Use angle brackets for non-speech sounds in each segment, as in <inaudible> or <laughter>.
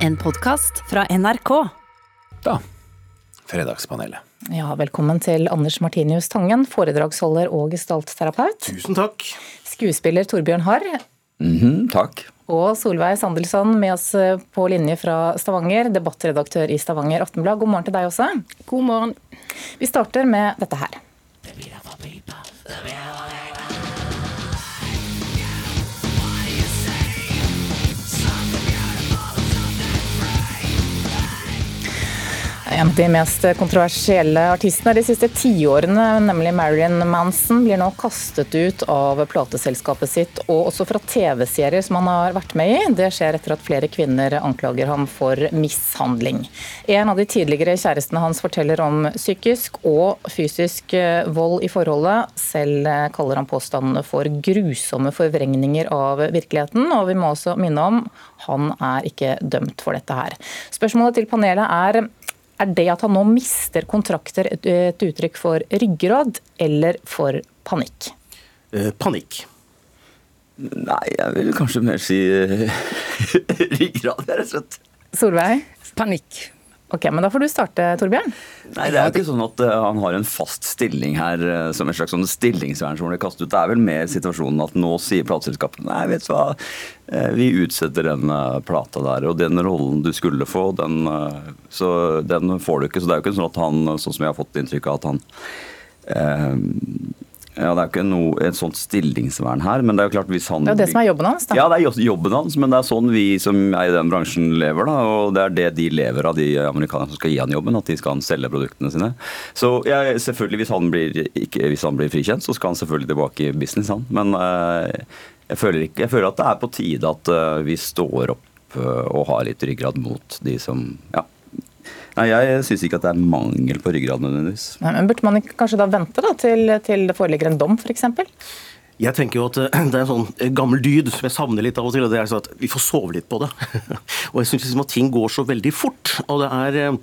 En podkast fra NRK. Da, Fredagspanelet. Ja, velkommen til Anders Martinius Tangen, foredragsholder og gestaltterapeut. Tusen takk. Skuespiller Torbjørn Harr. Mhm, takk. Og Solveig Sandelsson med oss på linje fra Stavanger, debattredaktør i Stavanger Aftenblad. God morgen til deg også. God morgen. Vi starter med dette her. En av de mest kontroversielle artistene de siste tiårene, nemlig Marilyn Manson, blir nå kastet ut av plateselskapet sitt, og også fra TV-serier som han har vært med i. Det skjer etter at flere kvinner anklager ham for mishandling. En av de tidligere kjærestene hans forteller om psykisk og fysisk vold i forholdet. Selv kaller han påstandene for grusomme forvrengninger av virkeligheten, og vi må også minne om han er ikke dømt for dette her. Spørsmålet til panelet er er det at han nå mister kontrakter et, et uttrykk for ryggrad eller for panikk? Eh, panikk. Nei, jeg vil kanskje mer si eh, <laughs> ryggrad, rett og slett. Solveig? Panikk. Ok, men Da får du starte, Torbjørn. Nei, Det er jo ikke sånn at uh, han har en fast stilling her uh, som en slags sånn stillingsvern som blir kastet ut. Det er vel mer situasjonen at nå sier plateselskapet nei, vet du hva, uh, vi utsetter den plata der. Og den rollen du skulle få, den, så den får du ikke. Så det er jo ikke sånn at han, sånn som jeg har fått inntrykk av, at han ja, Det er ikke noe, et sånt stillingsvern her, men det er jo klart hvis han Det er jo det som er jobben hans, da. Ja, det er jobben hans, men det er sånn vi som er i den bransjen lever, da. Og det er det de lever av, de amerikanerne som skal gi han jobben, at de skal selge produktene sine. Så ja, selvfølgelig, hvis han, blir, ikke, hvis han blir frikjent, så skal han selvfølgelig tilbake i business, han. Men eh, jeg, føler ikke, jeg føler at det er på tide at uh, vi står opp uh, og har litt ryggrad mot de som ja, Nei, Jeg syns ikke at det er mangel på ryggrad nødvendigvis. Men Burde man ikke kanskje da vente da, til, til det foreligger en dom, f.eks.? Jeg tenker jo at <clears throat> Det er en sånn gammel dyd som jeg savner litt av og til. og det er sånn at Vi får sove litt på det. <laughs> og jeg syns liksom at ting går så veldig fort. og det er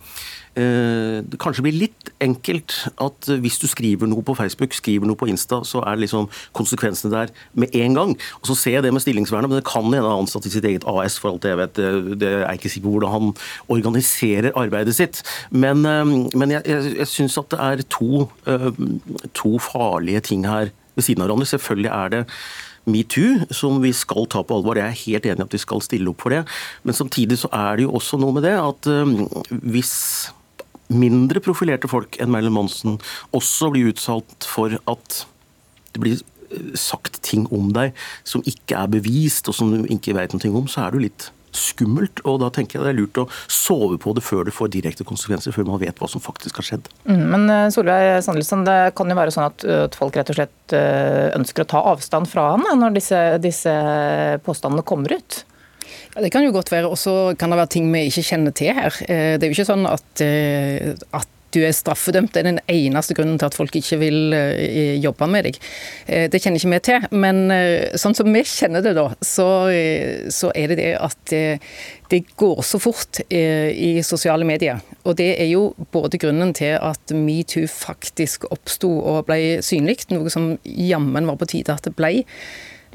Eh, det kanskje blir litt enkelt at hvis du skriver noe på Facebook, skriver noe på Insta, så er det liksom konsekvensene der med en gang. Og Så ser jeg det med stillingsvernet, men det kan hende ansatt i sitt eget AS, for alt jeg vet. Det er ikke sikkert hvordan han organiserer arbeidet sitt. Men, eh, men jeg, jeg, jeg syns at det er to, eh, to farlige ting her ved siden av hverandre. Selvfølgelig er det metoo, som vi skal ta på alvor. Jeg er helt enig i at vi skal stille opp for det. Men samtidig så er det jo også noe med det at hvis mindre profilerte folk enn Marilyn Monsen også blir utsatt for at det blir eh, sagt ting om deg som ikke er bevist, og som du ikke vet noe om, så er du litt skummelt. Og da tenker jeg det er lurt å sove på det før det får direkte konsekvenser, før man vet hva som faktisk har skjedd. Mm, men eh, Solveig Sandelsen, det kan jo være sånn at, at, folk rett og slett eh, ønsker å ta avstand fra han når disse, disse påstandene kommer ut? Ja, Det kan jo godt være. Og så kan det være ting vi ikke kjenner til her. Eh, det er jo ikke sånn at, eh, at du er straffedømt. Det er den eneste grunnen til at folk ikke vil eh, jobbe med deg. Det kjenner ikke vi til. Men sånn som vi kjenner det, da, så, så er det det at det går så fort i sosiale medier. Og det er jo både grunnen til at metoo faktisk oppsto og ble synlig, noe som jammen var på tide at det ble.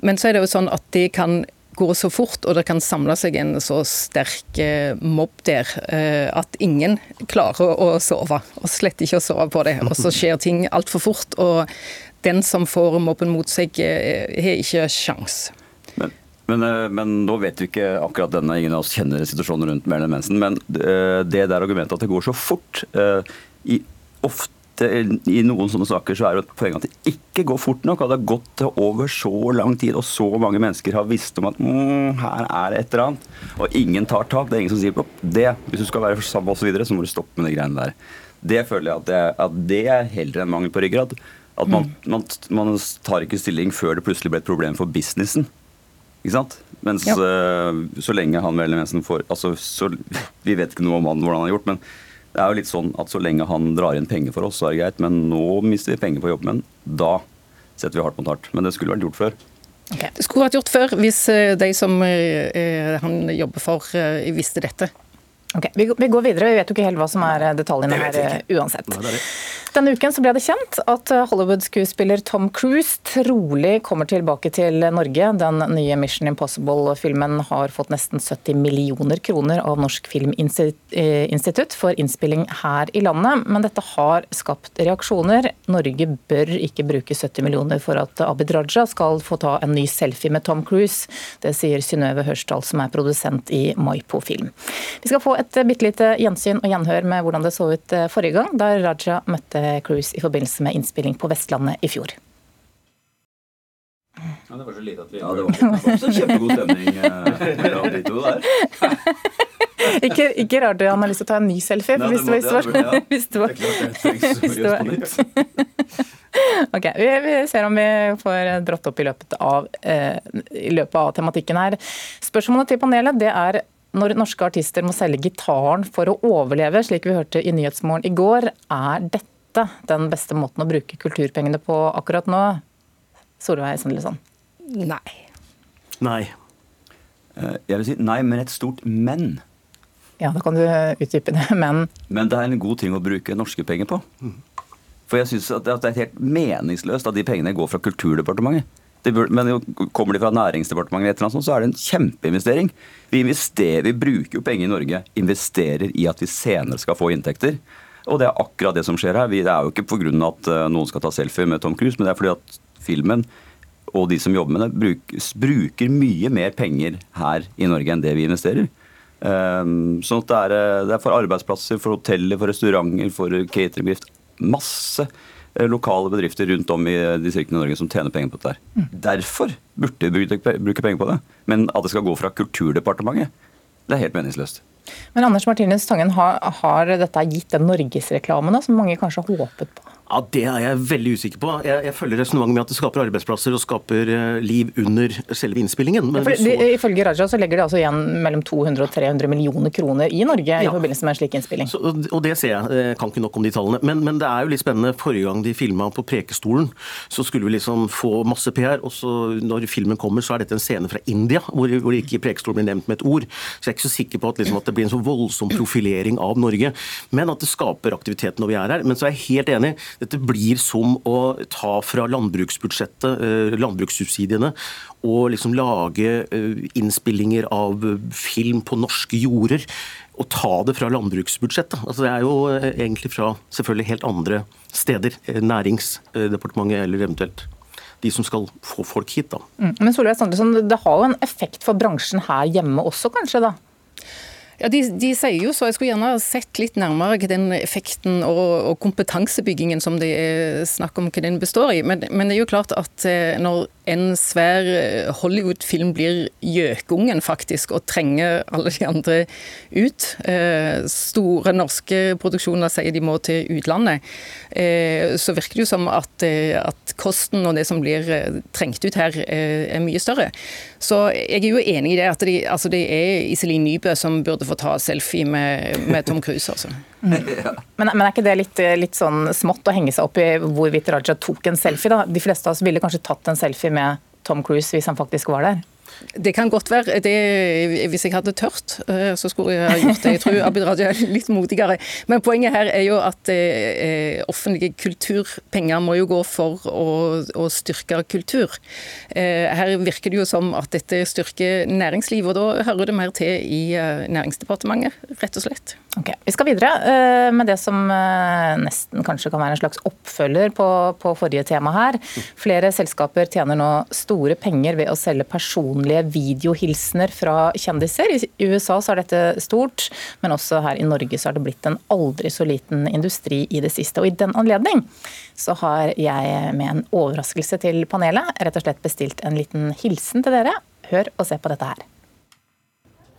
Men så er det jo sånn at det kan går så fort, og det kan samle seg en så sterk eh, mobb der eh, at ingen klarer å sove. Og slett ikke å sove på det. Og så skjer ting altfor fort, og den som får mobben mot seg, eh, har ikke sjans. Men, men, men, nå vet vi ikke akkurat denne, ingen av oss kjenner situasjonen rundt Marilyn Mensen, men det der argumentet at det går så fort i ofte i noen sånne saker så er det et poeng at det ikke går fort nok. At det har gått over så lang tid, og så mange mennesker har visst om at mm, her er det et eller annet. Og ingen tar tak. Det er ingen som sier opp det. Hvis du skal være sammen osv., så, videre, så må du stoppe med de greiene der. Det føler jeg at det, at det er heller en mangel på ryggrad. At man, mm. man, man, tar ikke stilling før det plutselig ble et problem for businessen. Ikke sant? Mens ja. uh, så lenge han Mensen får altså, så, Vi vet ikke noe om han, hvordan han har gjort, men det er jo litt sånn at så lenge han drar inn penger for oss, så er det greit. Men nå mister vi penger på jobben. Men da setter vi hardt mot hardt. Men det skulle vært gjort før. Okay. Det skulle vært gjort før, hvis eh, de som eh, han jobber for, eh, visste dette. Ok, vi, går videre. Vi vet jo ikke helt hva som er detaljene her uansett. Denne uken ble det kjent at Hollywood-skuespiller Tom Cruise trolig kommer tilbake til Norge. Den nye Mission Impossible-filmen har fått nesten 70 millioner kroner av Norsk Filminstitutt for innspilling her i landet, men dette har skapt reaksjoner. Norge bør ikke bruke 70 millioner for at Abid Raja skal få ta en ny selfie med Tom Cruise. Det sier Synnøve Hørsdal, som er produsent i Maipo Film. Vi skal få et bitte lite gjensyn og gjenhør med hvordan det så ut forrige gang, da Raja møtte Cruise i forbindelse med innspilling på Vestlandet i fjor. Ja, det var så lite at vi Ja, det var også kjempegod stemning eh, mellom de to der. <laughs> ikke, ikke, rart du har lyst til å ta en ny selfie. Nei, <laughs> hvis, det, var, ja, hvis det var Hvis det var Ok, vi, vi, ser om vi får dratt opp i løpet, av, eh, i løpet av tematikken her. Spørsmålet til panelet det er når norske artister må selge gitaren for å overleve, slik vi hørte i Nyhetsmorgen i går, er dette dette den beste måten å bruke kulturpengene på akkurat nå? Solveig Sandelsson? Nei. Nei. Eh, jeg vil si nei, men et stort men. Ja, da kan du utdype det. <laughs> Men Men det er en god ting å bruke norske penger på. For jeg syns det er helt meningsløst at de pengene går fra Kulturdepartementet. Burde, men kommer de fra Næringsdepartementet, eller sånt, så er det en kjempeinvestering. Vi vi bruker jo penger i Norge, investerer i at vi senere skal få inntekter. Og det er akkurat det som skjer her. Det er jo ikke pga. at eh, noen skal ta selfie med Tom Cruise, men det er fordi at filmen og de som jobber med det, bruker, bruker mye mer penger her i Norge enn det vi investerer. Um, sånn at det er, eh, det er, for arbeidsplasser, for hoteller, for restauranter, for cateringbedrift. Masse eh, lokale bedrifter rundt om i distriktene i Norge som tjener penger på dette. Mm. Derfor burde vi bruke penger på det. Men at det skal gå fra Kulturdepartementet, det er helt meningsløst. Men Anders Martinus Tangen, har, har dette gitt den norgesreklamen som mange kanskje håpet på? Ja, Det er jeg veldig usikker på. Jeg, jeg følger resonnementet med at det skaper arbeidsplasser og skaper uh, liv under selve innspillingen. Ja, for, så... Ifølge Raja så legger det altså igjen mellom 200 og 300 millioner kroner i Norge ja. i forbindelse med en slik innspilling. Så, og det ser jeg. Jeg kan ikke nok om de tallene. Men, men det er jo litt spennende. Forrige gang de filma på Prekestolen, så skulle vi liksom få masse PR. Og så når filmen kommer, så er dette en scene fra India, hvor, hvor ikke Prekestolen blir nevnt med et ord. Så jeg er ikke så sikker på at, liksom, at det blir en så voldsom profilering av Norge. Men at det skaper aktivitet når vi er her. Men så er jeg helt enig dette blir som å ta fra landbruksbudsjettet, eh, landbrukssubsidiene, og liksom lage eh, innspillinger av film på norske jorder. Og ta det fra landbruksbudsjettet. Altså det er jo eh, egentlig fra selvfølgelig helt andre steder. Næringsdepartementet eller eventuelt de som skal få folk hit. da. Mm. Men Solveig Sandersson, det har jo en effekt for bransjen her hjemme også, kanskje? da? Ja, de, de, sier jo så. Jeg skulle gjerne sett litt nærmere hva den effekten og, og, kompetansebyggingen som det er snakk om hva den består i. Men, men, det er jo klart at eh, når en svær eh, Hollywood-film blir gjøkungen, faktisk, og trenger alle de andre ut eh, Store norske produksjoner sier de må til utlandet. Så virker det jo som at, at, kosten og det som blir trengt ut her, er mye større. Så jeg er jo enig i det at de, altså det er Iselin Nybø som burde få få ta selfie med, med Tom Cruise, altså. Mm. <laughs> Men, men, er ikke det litt, litt, sånn smått å henge seg opp i hvorvidt Raja tok en selfie? da? De fleste av oss ville kanskje tatt en selfie med Tom Cruise hvis han faktisk var der? Det kan godt være. Det, hvis jeg hadde tørt, eh, så skulle jeg ha gjort det. Jeg tror Abid Raja er litt modigere. Men poenget her er jo at eh, offentlige kulturpenger må jo gå for å, å styrke kultur. Eh, her virker det jo som at dette styrker næringslivet, og da hører det mer til i eh, Næringsdepartementet, rett og slett. Ok, Vi skal videre eh, med det som eh, nesten kanskje kan være en slags oppfølger på, på forrige tema her. Flere selskaper tjener nå store penger ved å selge personlige videohilsener fra kjendiser. I USA så er dette stort, men også her i Norge så har det blitt en aldri så liten industri i det siste. Og i den anledning så har jeg med en overraskelse til panelet rett og slett bestilt en liten hilsen til dere. Hør og se på dette her.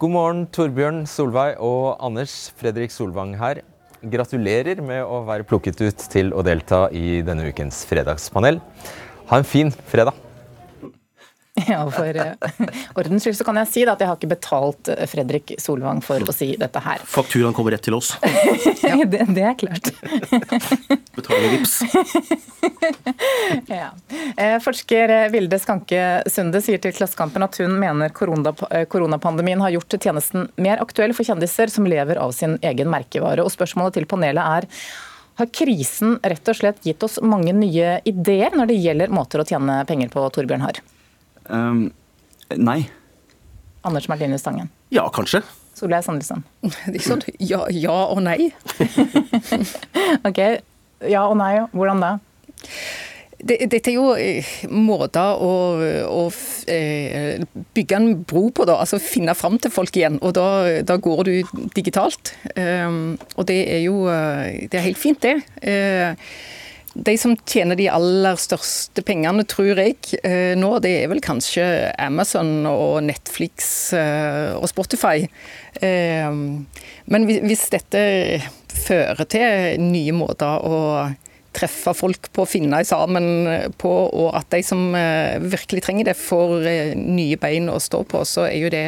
God morgen, Torbjørn, Solveig og Anders. Fredrik Solvang her. Gratulerer med å være plukket ut til å delta i denne ukens fredagspanel. Ha en fin fredag. <laughs> Ja, For uh, ordens skyld så kan jeg si at jeg har ikke betalt eh, Fredrik Solvang for å si dette her. <laughs> Fakturaen kommer rett til oss. <laughs> ja. det, det, er klart. Betaler vips. ja. Eh, forsker Vilde Skanke Sunde sier til Klassekampen at hun mener koronapandemien har gjort tjenesten mer aktuell for kjendiser som lever av sin egen merkevare. Og spørsmålet til panelet er Har krisen rett og slett gitt oss mange nye ideer når det gjelder måter å tjene penger på, Torbjørn Harr? Um, nei. Anders Martine Stangen. Ja, kanskje. Solveig Sandelsen. <laughs> Det er sånn ja, ja og nei. <laughs> ok, ja og nei. Hvordan da? Dette er jo eh, måter å, å eh, bygge en bro på, da. Altså finne fram til folk igjen. Og da, da går du digitalt. Um, og det er jo eh, det er helt fint, det. De som tjener de aller største pengene, tror jeg, nå, det er vel kanskje Amazon og Netflix og Spotify. Men hvis dette fører til nye måter å treffe folk på, finne sammen på, og at de som eh, virkelig trenger det, får eh, nye bein å stå på, så er jo det,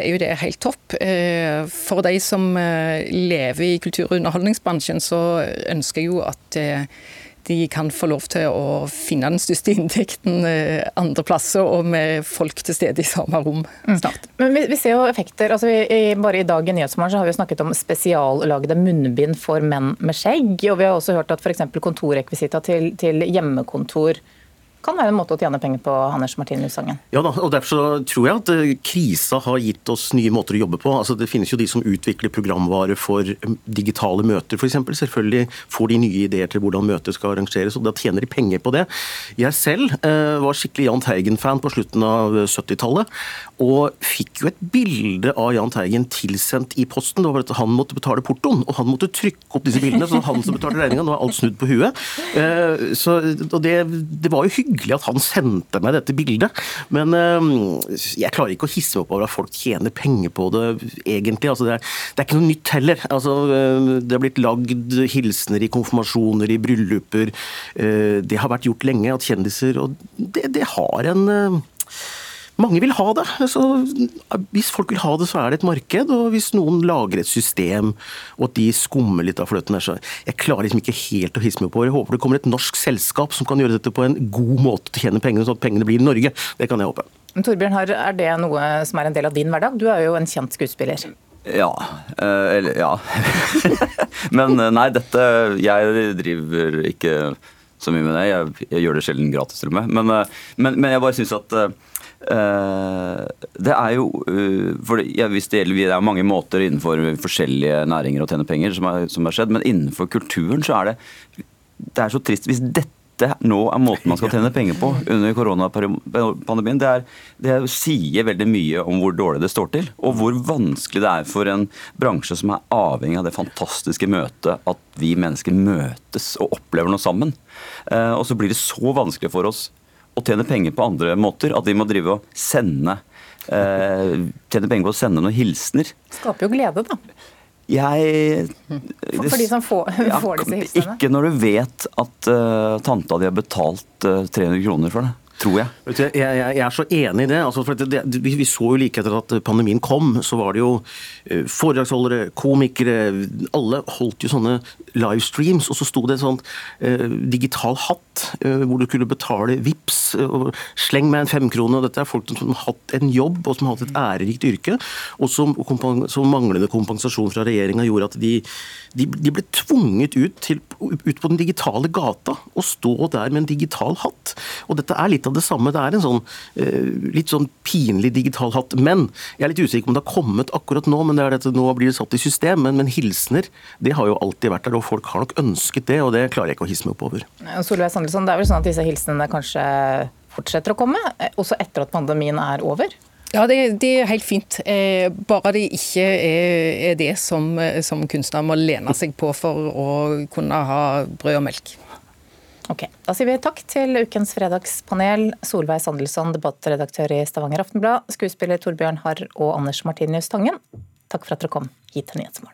er jo det helt topp. Eh, for de som lever i kultur- og underholdningsbransjen, så ønsker jeg jo at de kan få lov til å finne den største inntekten eh, andre plasser, og med folk til stede i samme rom mm. snart. Mm. Men vi, vi, ser jo effekter. altså vi, Bare i dag i Nyhetsmorgen har vi snakket om spesiallagde munnbind for menn med skjegg. Og vi har også hørt at f.eks. kontorrekvisita til, til hjemmekontor kan være en måte å tjene penger på, Anders Martinus Sangen. Ja da, og Derfor tror jeg at eh, krisa har gitt oss nye måter å jobbe på. Altså Det finnes jo de som utvikler programvare for eh, digitale møter, f.eks. Selvfølgelig får de nye ideer til hvordan møter skal arrangeres, og da tjener de penger på det. Jeg selv eh, var skikkelig Jahn Teigen-fan på slutten av 70-tallet, og fikk jo et bilde av Jahn Teigen tilsendt i posten. Det var at Han måtte betale portoen, og han måtte trykke opp disse bildene. Så han som betalte regninga, nå er alt snudd på huet. Eh, så, og det, det var jo hyggelig hyggelig at han sendte meg dette bildet. Men ehm, jeg klarer ikke å hisse meg opp over at folk tjener penger på det, egentlig. Altså, det, er, det, er, ikke noe nytt heller. Altså, ehm, det har blitt lagd hilsener i konfirmasjoner, i brylluper. Eh, det har vært gjort lenge at kjendiser Og det, det har en ehm, mange vil ha det. Så hvis folk vil ha det, så er det et marked. Og hvis noen lager et system, og at de skummer litt av fløten der, så Jeg klarer liksom ikke helt å hisse meg på. Jeg håper det kommer et norsk selskap som kan gjøre dette på en god måte til å tjene pengene, sånn at pengene blir i Norge. Det kan jeg håpe. Torbjørn, er det noe som er en del av din hverdag? Du er jo en kjent skuespiller. Ja. Eh, eller ja. <laughs> Men eh, nei, dette Jeg driver ikke så mye med det. Jeg, jeg gjør det sjelden gratis til og med. Men, eh, men, men jeg bare syns at det er jo uh, for ja, hvis det, er mange måter innenfor forskjellige næringer å tjene penger som har skjedd, men innenfor kulturen så er det det er så trist. Hvis dette nå er måten man skal tjene penger på under koronapandemien, det, er, det sier veldig mye om hvor dårlig det står til, og hvor vanskelig det er for en bransje som er avhengig av det fantastiske møtet, at vi mennesker møtes og opplever noe sammen. Uh, og så blir det så vanskelig for oss å tjene penger på andre måter. At de må drive og sende eh, tjene penger på å sende noen hilsener. Skaper jo glede, da. Jeg For, for de som får, <laughs> ja, får disse hilsenene? Ikke når du vet at uh, tanta di har betalt uh, eh, 300 kroner for det tror jeg. Jeg, jeg, jeg, er så enig i det. Altså, det, det vi, vi, så jo like etter at pandemien kom, så var det jo uh, foredragsholdere, komikere Alle holdt jo sånne livestreams, og så sto det en sånn eh, digital hatt eh, hvor du kunne betale VIPS, og sleng meg en femkrone. og Dette er folk som har hatt en jobb og som har hatt et ærerikt yrke, og som, som manglende kompensasjon fra regjeringa gjorde at de, de, de, ble tvunget ut, til, ut på den digitale gata og stå der med en digital hatt. Og dette er litt av det samme. Det er en sånn eh, litt sånn pinlig digital hatt. Men jeg er litt usikker om det har kommet akkurat nå, men det er dette, nå blir det satt i system. Men, men, hilsener det har jo alltid vært der, og folk har nok ønsket det. Og det klarer jeg ikke å hisse meg opp over. Solveig Sandelsson, det er vel sånn at disse hilsenene kanskje fortsetter å komme, eh, også etter at pandemien er over? Ja, det, det, er helt fint. Eh, bare det ikke er, er det som, som kunstner må lene seg på for å kunne ha brød og melk. Ok, Da sier vi takk til ukens fredagspanel. Solveig Sandelsson, debattredaktør i Stavanger Aftenblad, skuespiller Torbjørn Harr og Anders Martinius Tangen. Takk for at dere kom hit til Nyhetsmorgen.